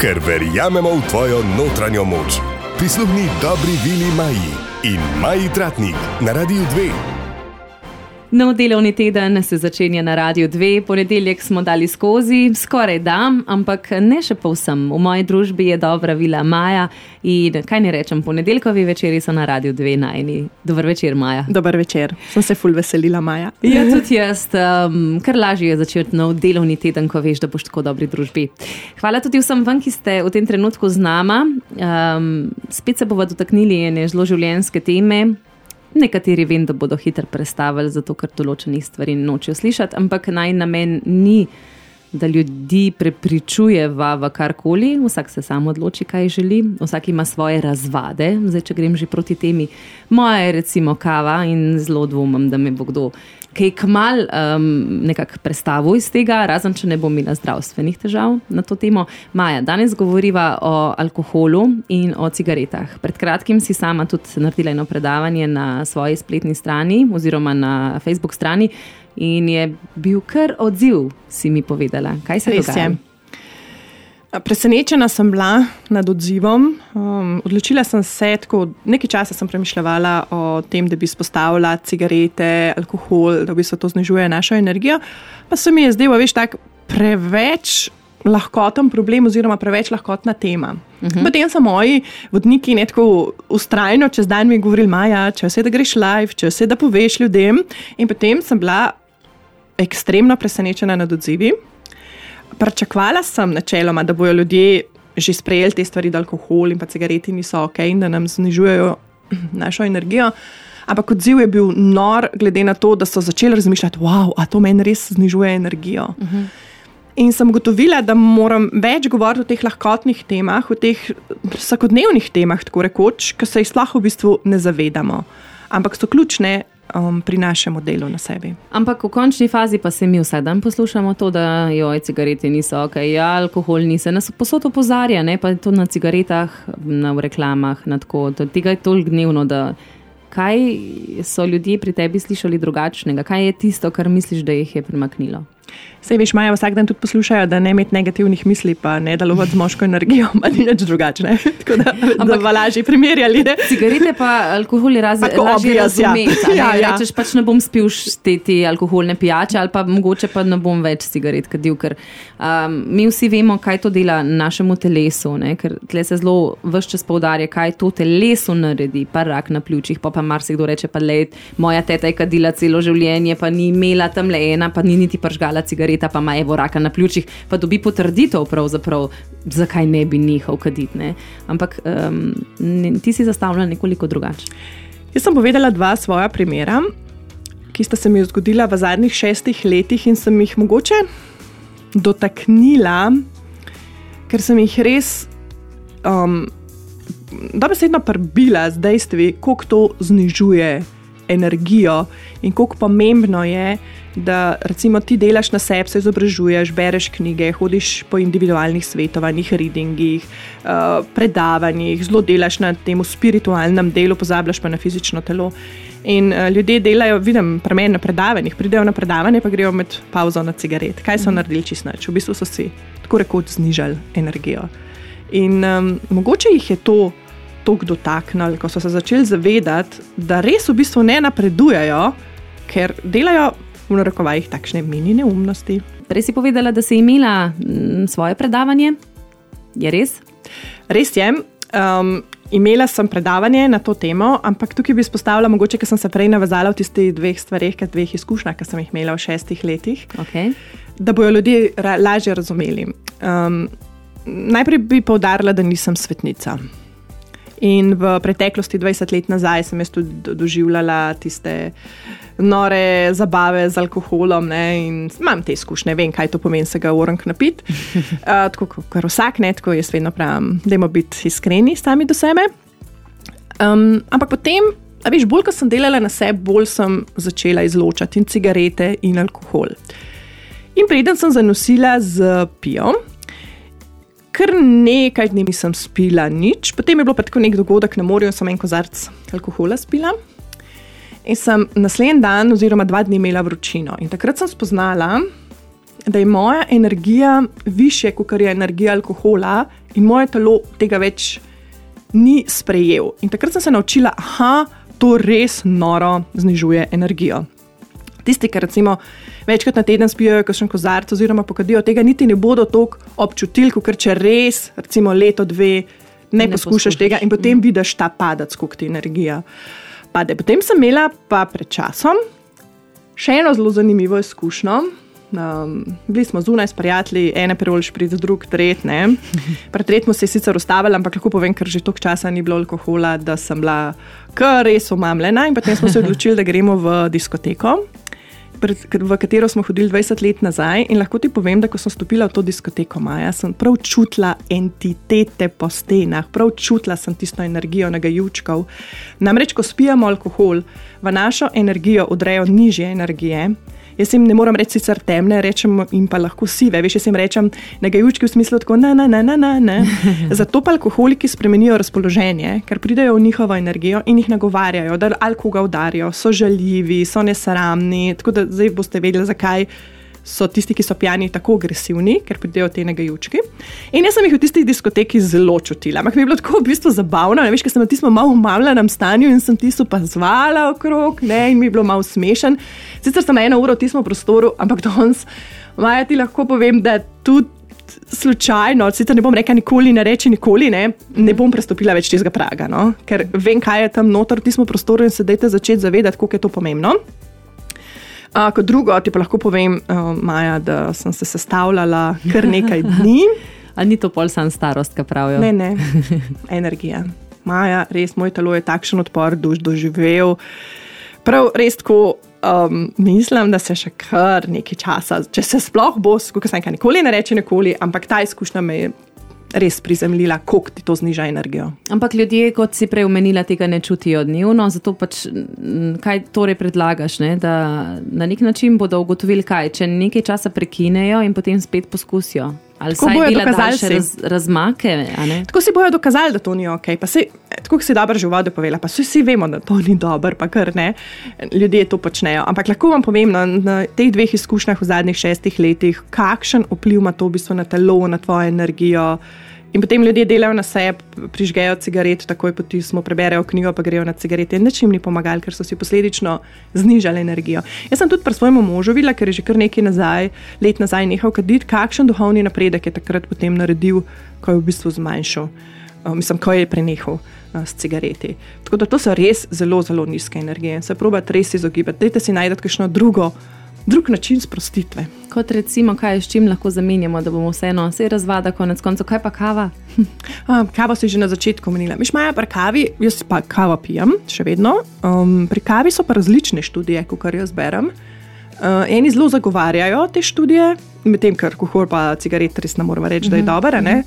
ker verjamemo v tvojo notranjo moč. Prisluhni dobri vili Maji in Maji Tratnik na Radiu 2. Nov delovni teden se začenja na Radiu 2, ponedeljek smo dali skozi, skoraj da, ampak ne še povsem. V moji družbi je dobra vila Maja in kaj ne rečem, ponedeljkovi večeri so na Radiu 2 najni. Dober večer, Maja. Dober večer, sem se ful veselila, Maja. Ja, tudi jaz, um, kar lažje je začeti nov delovni teden, ko veš, da boš tako dobri družbi. Hvala tudi vsem vam, ki ste v tem trenutku z nama. Um, spet se bomo dotaknili ene zelo življenjske teme. Nekateri vem, da bodo hitro prestavili, zato ker določenih stvari nočejo slišati, ampak naj namen ni, da ljudi prepričuje v karkoli, vsak se sam odloči, kaj želi, vsak ima svoje razvade. Zdaj, če grem že proti temi, moja je recimo kava in zelo dvomim, da me bo kdo kaj kmal um, nekako predstavil iz tega, razen če ne bom imela zdravstvenih težav na to temo. Maja, danes govoriva o alkoholu in o cigaretah. Pred kratkim si sama tudi naredila eno predavanje na svoji spletni strani oziroma na Facebook strani in je bil kar odziv, si mi povedala. Kaj se Res dogaja? je. Presenečena sem bila nad odzivom. Um, odločila sem se, tako nekaj časa sem premišljala o tem, da bi izpostavila cigarete, alkohol, da bi se to znižuje našo energijo. Pa se mi je zdelo, veš, tako preveč lahkoten problem, oziroma preveč lahkotna tema. Uh -huh. Potem so moji vodniki nekako ustrajno čez dan mi govorili, Maja, če vse da greš live, če vse da poveš ljudem. In potem sem bila ekstremno presenečena nad odzivi. Pričakovala sem načeloma, da bodo ljudje že sprejeli te stvari, da alkohol in cigareti niso ok in da nam znižujejo našo energijo. Ampak odziv je bil nor, glede na to, da so začeli razmišljati, wow, a to meni res znižuje energijo. Uh -huh. In sem ugotovila, da moram več govoriti o teh lahkotnih temah, o teh vsakodnevnih temah, tako rekoč, ki se jih sploh v bistvu ne zavedamo, ampak so ključne um, pri našem delu na sebi. Ampak v končni fazi pa se mi vsak dan poslušamo to, da joj, cigarete niso ok, ja, alkohol niso. Nas posod opozarja, ne pa tudi na cigaretah, na reklamah, na tako. Tega je toliko dnevno, da kaj so ljudje pri tebi slišali drugačnega, kaj je tisto, kar misliš, da jih je premaknilo. Sej veš, Maja vsak dan tudi poslušajo, da ne imeti negativnih misli, pa ne delovati z moško energijo, pa ni nič drugačne. Tako da bomo lažje primerjali. Ne? Cigarete pa alkohol je Tako lažje ja. razumeti. Ja, Ja, ja. Rečeš pač ne bom spil te, te alkoholne pijače ali pa mogoče pa ne bom več cigaret kadil, ker um, mi vsi vemo, kaj to dela našemu telesu, ne? ker tle se zelo vse čas poudarja, kaj to telesu naredi, pa rak na pljučih, pa pa marsikdo reče, pa le, moja teta je kadila celo življenje, pa ni imela tam le ena, pa ni niti pržgala cigareta, pa ima evo raka na pljučih, pa dobi potrditev zakaj ne bi nehal kaditi. Ampak um, ne, ti si zastavljala nekoliko drugače. Jaz sem povedala dva svoja primera, ki sta se mi zgodila v zadnjih šestih letih in sem jih mogoče dotaknila, ker sem jih res um, dobesedno prbila z dejstvi, kako to znižuje energijo in kako pomembno je, da recimo ti delaš na sebi, se izobražuješ, bereš knjige, hodiš po individualnih svetovanjih, readingih, uh, predavanjih, zelo delaš na tem spiritualnem delu, pozabljaš pa na fizično telo. In uh, ljudje delajo, vidim, pri meni na predavanjih, pridejo na predavanje, pa grejo med pauzo na cigaret. Kaj so naredili čisto nič? V bistvu so si tako rekoč znižali energijo. In um, mogoče jih je to tako dotaknilo, ko so se začeli zavedati, da res v bistvu ne napredujejo, ker delajo v narekovajih takšne mini neumnosti. Prej si povedala, da si imela mm, svoje predavanje. Je res? Res je. Um, imela sem predavanje na to temo, ampak tukaj bi izpostavila, mogoče, ker sem se prej navezala v tistih dveh stvareh, ker dveh izkušnjah, ki sem jih imela v šestih letih, Okay. da bojo ljudje ra lažje razumeli. Um, najprej bi poudarila, da nisem svetnica. In v preteklosti, 20 let nazaj, sem jaz tudi do- doživljala tiste nore zabave z alkoholom. Ne, in imam te izkušnje, vem, kaj to pomeni, se ga orang napiti. Uh, tako kot vsak, ne, tako jaz vedno pravim, da moramo biti iskreni sami do sebe. Um, ampak potem, veš, bolj ko sem delala na sebi, bolj sem začela izločati in cigarete in alkohol. In preden sem zanosila z pijo, kar nekaj dni nisem spila nič, potem je bilo pa tako nek dogodek na morju sem en kozarc alkohola spila. In sem naslednji dan, oziroma dva dni, imela vročino. In takrat sem spoznala, da je moja energija više, kot je energija alkohola, in moje telo tega več ni sprejel. In takrat sem se naučila, da to res noro znižuje energijo. Tisti, ki recimo večkrat na teden spijo, kakšen kozarc oziroma pokadijo, tega niti ne bodo tako občutili, kot če res, recimo leto, dve, ne, ne poskušaš tega in potem mm. vidiš ta padec, koliko ti energija pade. Potem sem imela pa pred časom še eno zelo zanimivo izkušnjo. Um, bili smo zunaj s prijatelji, ene prevoliš pri drug, tretji. Pred tretjim se je sicer ustavila, ampak lahko povem, ker že toliko časa ni bilo alkohola, da sem bila kar res omamljena. In potem smo se odločili, da gremo v diskoteko v katero smo hodili 20 let nazaj. In lahko ti povem, da ko sem stopila v to diskoteko Maja, sem prav čutila entitete po stenah, prav čutila sem tisto energijo nagajučkov. Namreč, ko spijemo alkohol, v našo energijo odrejo nižje energije. Jaz jim ne morem reči sicer temne, rečem jim pa lahko sive. Veš, jaz jim rečem negajučki v smislu tako, ne, ne, ne, ne, ne. Zato pa alkoholiki spremenijo razpoloženje, ker pridejo v njihovo energijo in jih nagovarjajo, da alkoga udarijo, so žaljivi, so nesramni. Tako da zdaj boste vedeli, zakaj so tisti, ki so pijani, tako agresivni, ker pridejo te negajučki. In jaz sem jih v tistih diskotekih zelo čutila. Ampak mi je bilo tako v bistvu zabavno, ne veš, ker sem v tistem malo umavljenem stanju in sem tisto pa zvala okrog, ne, in mi je bilo malo smešen. Sicer sem eno uro v tistem prostoru, ampak danes, Maja, ti lahko povem, da tudi. Slučajno, sicer ne bom rekla nikoli, ne reči nikoli, ne, ne bom prestopila več tega praga, no? ker vem, kaj je tam noter v tistem prostoru in se dajte začeti zavedati, koliko je to pomembno. Uh, kot drugo, ti pa lahko povem, uh, Maja, da sem se sestavljala kar nekaj dni. Ali ni to pol sam starost, kaj pravijo? Ne, ne, energija. Maja, res moj telo je takšen odpor duš doživel. Prav res tako um, mislim, da se še kar nekaj časa, če se sploh bo, kot sem rekel, nikoli ne reče nikoli, ampak ta izkušnja me je res prizemljila, koliko ti to zniža energijo. Ampak ljudje, kot si prej omenila, tega ne čutijo dnevno, zato pač kaj torej predlagaš, ne? da na nek način bodo ugotovili, kaj če nekaj časa prekinejo in potem spet poskusijo. Ali tako bojo dokazali raz, razmake? Tako si bojo dokazali, da to ni ok. Se, tako si dobro že v vodi povedala, pa vsi vemo, da to ni dobro, pa kar ne. Ljudje to počnejo. Ampak lahko vam povem na, na teh dveh izkušnjah v zadnjih šestih letih, kakšen vpliv ima to v bistvu na telo, na tvojo energijo. In potem ljudje delajo na sebi, prižgejo cigaret, takoj potismo, preberejo knjigo, pa grejo na cigarete. In nič jim ni pomagali, ker so si posledično znižali energijo. Jaz sem tudi pri svojem možu videla, ker je že kar nekaj nazaj, let nazaj nehal kaditi, kakšen duhovni napredek je takrat potem naredil, ko je v bistvu zmanjšal, uh, mislim, ko je prenehal. Uh, s cigareti. Tako da to so res zelo, zelo nizke energije. Se pravi, res izogibati. Dajte si najti kakšno drugo drug način sprostitve. Kot recimo, kaj s čim lahko zamenjamo, da bomo vseeno vse razvada, konec koncev, kaj pa kava? A, kava si že na začetku omenila. Miš imajo pri kavi, jaz pa kavo pijem, še vedno. Um, pri kavi so pa različne študije, kot jaz berem. Uh, eni zelo zagovarjajo te študije, medtem ko alkohol pa cigaret res ne moremo reči, da je mm -hmm. dober.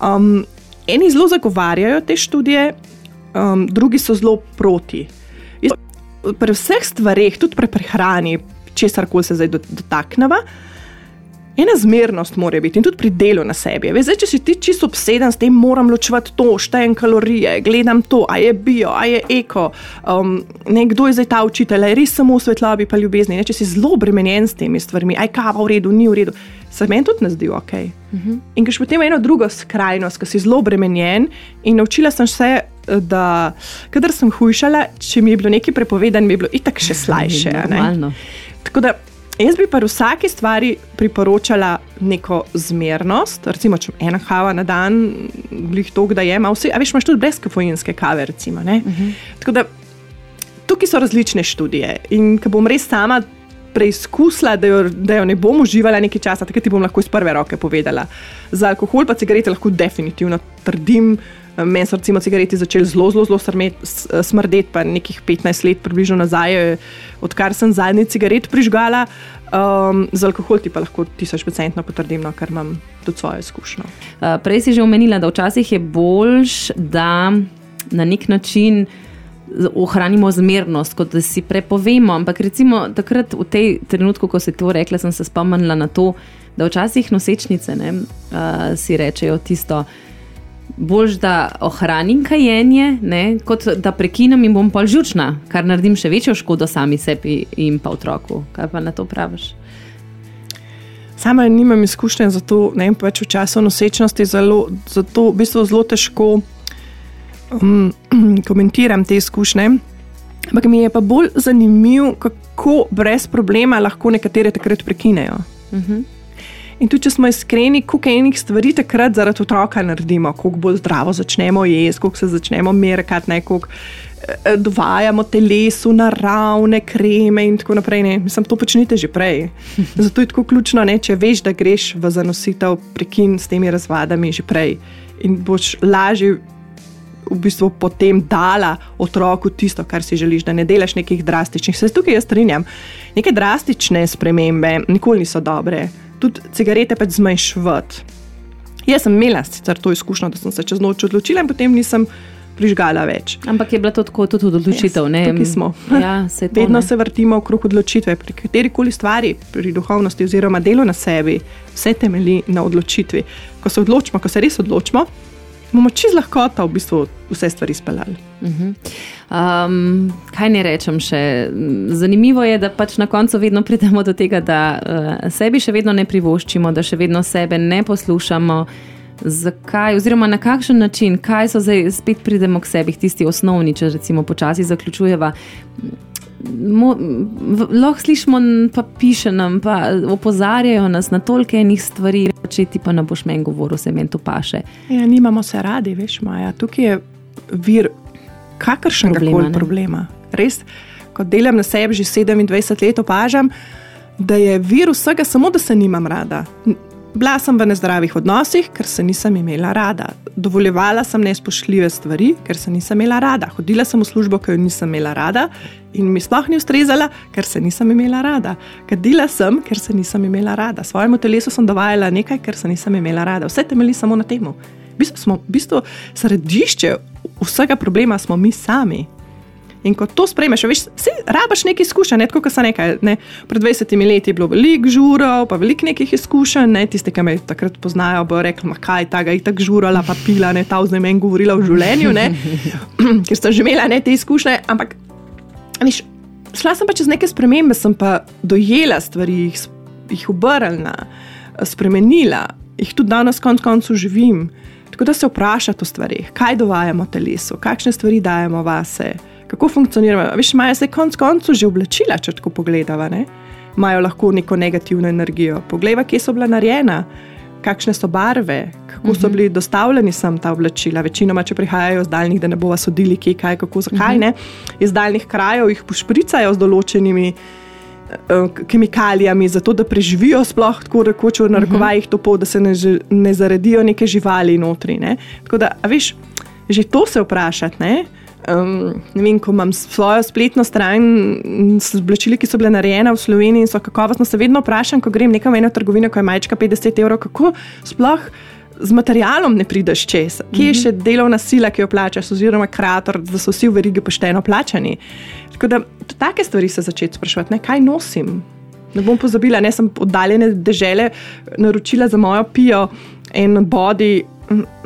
Um, eni zelo zagovarjajo te študije, um, drugi so zelo proti. Jaz, pri vseh stvareh, tudi pri prehrani, česar koli se zdaj dotakneva. Ena zmernost mora biti in tudi pri delu na sebi. Zdaj, če si ti čisto obseden s tem, moram ločevati to, štejem kalorije, gledam to, a je bio, a je eko. Um, nekdo je zdaj ta učitelj, je res samo v svetlobi, pa ljubezni. Ne? Če si zelo obremenjen s temi stvarmi, aj kava v redu, ni v redu, se meni tudi ne zdi ok. Uh mhm. -huh. In še potem eno drugo skrajnost, ki si zelo obremenjen in naučila sem se. Da, kadar sem hujšala, če mi je bilo nekaj prepovedano, mi je bilo itak še slajše. Tako da jaz bi pa vsaki stvari priporočala neko zmernost, recimo, če ena kava na dan, blih to, da je, a veš, imaš tudi brez kafeinske kave. Recimo, uh mhm. -huh. Tako da tukaj so različne študije in ko bom res sama. Preizkusila, da jo, da jo ne bom uživala nekaj časa, tako ti bom lahko iz prve roke povedala. Za alkohol pa cigarete lahko definitivno trdim, Meni so recimo cigareti začeli zelo, zelo, zelo smrdeti, pa nekih 15 let, približno nazaj, odkar sem zadnji cigaret prižgala. Um, za alkohol ti pa lahko tisoč procentno potrdim, no, ker imam tudi svojo izkušnjo. Uh, prej si že omenila, da včasih je boljš, da na nek način. Ohranimo zmernost, kot da si prepovemo. Ampak recimo takrat, v tej trenutku, ko si to rekla, sem se spomnila na to, da včasih nosečnice ne, uh, si rečejo tisto, bolj da ohranim kajenje, ne, kot da prekinem in bom pol žučna, kar naredim še večjo škodo sami sebi in pa otroku. Kaj pa na to praviš? Sama nimam izkušnje, zato ne vem, pač v času nosečnosti zelo, zato v bistvu zelo težko um, komentiram te izkušnje. Ampak mi je pa bolj zanimivo, kako brez problema lahko nekatere takrat prekinejo. Uh -huh. In tudi, če smo iskreni, koliko enih stvari takrat zaradi otroka naredimo, koliko bolj zdravo začnemo jesti, koliko se začnemo merkati, koliko eh, dovajamo telesu naravne kreme in tako naprej. Ne. Mislim, to počnite že prej. Zato je tako ključno, ne, če veš, da greš v zanositev, prekin s temi razvadami že prej in boš lažje v bistvu potem dala otroku tisto, kar si želiš, da ne delaš nekih drastičnih. Se tukaj jaz strinjam. Neke drastične spremembe nikoli niso dobre, tudi cigarete pač zmanjšvati. Jaz sem imela sicer to izkušnjo, da sem se čez noč odločila in potem nisem. Prižgala več. Ampak je bila to tako tudi odločitev. Yes, tukaj smo. Ja, se to, Vedno ne. se vrtimo okrog odločitve. Pri kateri koli stvari, pri duhovnosti oziroma delu na sebi, vse temelji na odločitvi. Ko se odločimo, ko se res odločimo, bomo čez lahkota v bistvu vse stvari speljali. Uh -huh. um, kaj ne rečem še? Zanimivo je, da pač na koncu vedno pridemo do tega, da uh, sebi še vedno ne privoščimo, da še vedno sebe ne poslušamo. Zakaj, oziroma na kakšen način, kaj so zdaj, spet pridemo k sebi, tisti osnovni, če recimo počasi zaključujeva mo, v, lahko slišimo, pa piše nam, pa opozarjajo nas na toliko enih stvari, če ti pa ne boš meni govoril, se meni to paše. Ja, nimamo se radi, veš, Maja. Tukaj je vir kakršnega koli problema. Res, ko delam na sebi že 27 let, opažam, da je vir vsega samo, da se nimam rada. Bila sem v nezdravih odnosih, ker se nisem imela rada. Dovoljevala sem nespoštljive stvari, ker se nisem imela rada. Hodila sem v službo, ker jo nisem imela rada in mi sploh ni ustrezala, ker se nisem imela rada. Kadila sem, ker se nisem imela rada. Svojemu telesu sem dovajala nekaj, ker se nisem imela rada. Vse temelji samo na tem. V bistvu smo v bistvu središče vsega problema, smo mi sami. In ko to sprejmeš, veš, si rabaš nekaj izkušenj, ne, kot so nekaj. Ne. Pred 20 leti je bilo veliko žurov, pa veliko nekih izkušenj. Ne. Tisti, ki me takrat poznajo, bo rekli, kaj ta ga je tako žurala, pa pila, ne ta vznem en govorila v življenju, ker sem že imela ne, te izkušnje. Ampak, veš, šla sem pa čez neke spremembe, sem pa dojela stvari, jih, jih obrnila, spremenila, jih tudi danes konc koncu živim. Tako da se vprašate o stvarih, kaj dovajamo telesu, kakšne stvari dajemo vase kako funkcionirajo. Veš, imajo se konec koncev že oblačila, če tako pogledava, ne? imajo lahko neko negativno energijo. Poglej, kje so bila narejena, kakšne so barve, kako so mhm. bili dostavljeni sem ta oblačila. Večinoma, če prihajajo iz daljnih, da ne bomo sodili, kje, kaj, kako, zakaj ne. Iz daljnih krajev jih pošpricajo z določenimi. Eh, kemikalijami, zato da preživijo, sploh tako rekoč, v narekovajih, to pol, da se ne, ne zaredijo neke živali notri. Ne? Tako da, veš, že to se vprašati. Um, vem, ko imam svojo spletno stran s oblačili, ki so bile narejene v Sloveniji in so kakovostno, se vedno vprašam, ko grem nekam v eno trgovino, ko je majčka 50 evrov, kako sploh z materialom ne prideš čez. Kje je mhm. še delovna sila, ki jo plačaš, oziroma krater, da so vsi v verigi pošteno plačani. Tako da take stvari se začeti sprašovati, ne, kaj nosim. Ne bom pozabila, ne sem oddaljene države naročila za mojo pijo in body.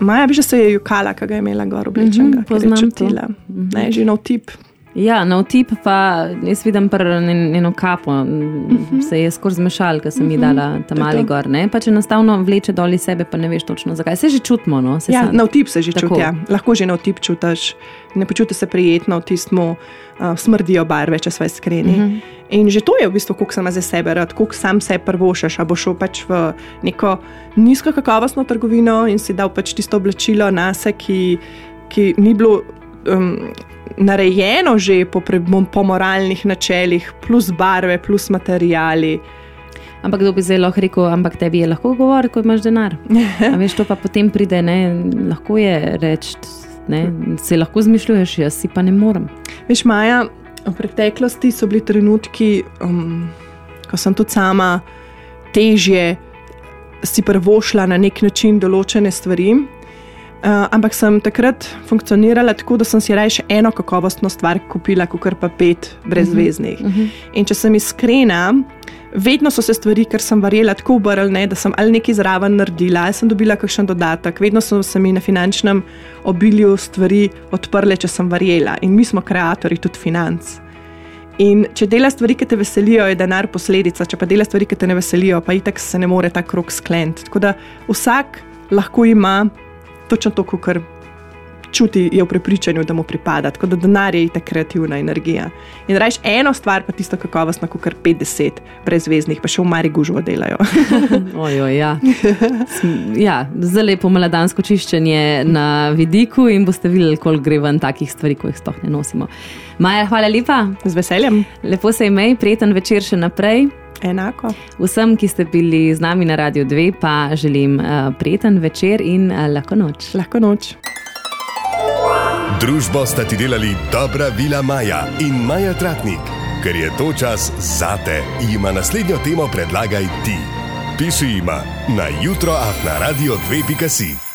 Maja bi že se je jukala, kaj je imela gor oblečenega, mm -hmm, poznam čutila. Mm -hmm. Ne, že nov tip. Ja, na tip pa jaz vidim eno kapo, uh -huh. se je skoraj zmešal, ker sem uh -huh. ji mhm. dala tam mali gor. Ne? Pa če enostavno vleče dol iz sebe, pa ne veš točno zakaj. Se že čutimo. No? Se ja, na tip se že čutiš. Ja. Lahko že na tip čutiš, ne počutiš se prijetno, tistmo uh, smrdijo barve, če smo iskreni. Uh mhm. -huh. In že to je v bistvu, koliko sem za sebe rad, koliko sam se prvošaš, a bo šel pač v neko nizko kakovostno trgovino in si dal pač tisto oblačilo na se, ki, ki ni bilo. Um, narejeno že po, po moralnih načelih, plus barve, plus materijali. Ampak kdo bi zdaj lahko rekel, ampak tebi je lahko govoriti, ko imaš denar. A veš, to pa potem pride, ne? lahko je reči, se lahko zmišljuješ, jaz si pa ne morem. Veš, Maja, v preteklosti so bili trenutki, um, ko sem tudi sama težje si prvošla na nek način določene stvari. Uh, ampak sem takrat funkcionirala tako, da sem si reči eno kakovostno stvar kupila, kot pa pet brezveznih. Uh -huh. In če sem iskrena, vedno so se stvari, ker sem verjela tako obrnjene, da sem ali nekaj zraven naredila, ali sem dobila kakšen dodatek, vedno so se mi na finančnem obilju stvari odprle, če sem verjela. In mi smo ustvarjalci tudi financ. In če dela stvari, ki te veselijo, je denar posledica, če pa dela stvari, ki te ne veselijo, pa itek se ne more ta krok skleniti. Tako da vsak lahko ima točno to, kar čuti, je v prepričanju, da mu pripada. Tako da denar je ta kreativna energija. In rečeš eno stvar, pa tisto kakovostno, kot kar 50 brezveznih, pa še v Mari gužvo delajo. Ojoj, ja. ja, zelo lepo mladansko čiščenje na vidiku in boste videli, koliko gre ven takih stvari, ko jih sploh ne nosimo. Maja, hvala lepa. Z veseljem. Lepo se imej, prijeten večer še naprej. Enako. Vsem, ki ste bili z nami na Radio 2, pa želim uh, prijeten večer in uh, lahko noč. Lahko noč. Družbo sta ti delali dobra vila Maja in Maja Tratnik. Ker je to čas zate, ima naslednjo temo predlagaj ti. Piši ima na jutro afna radio 2.si.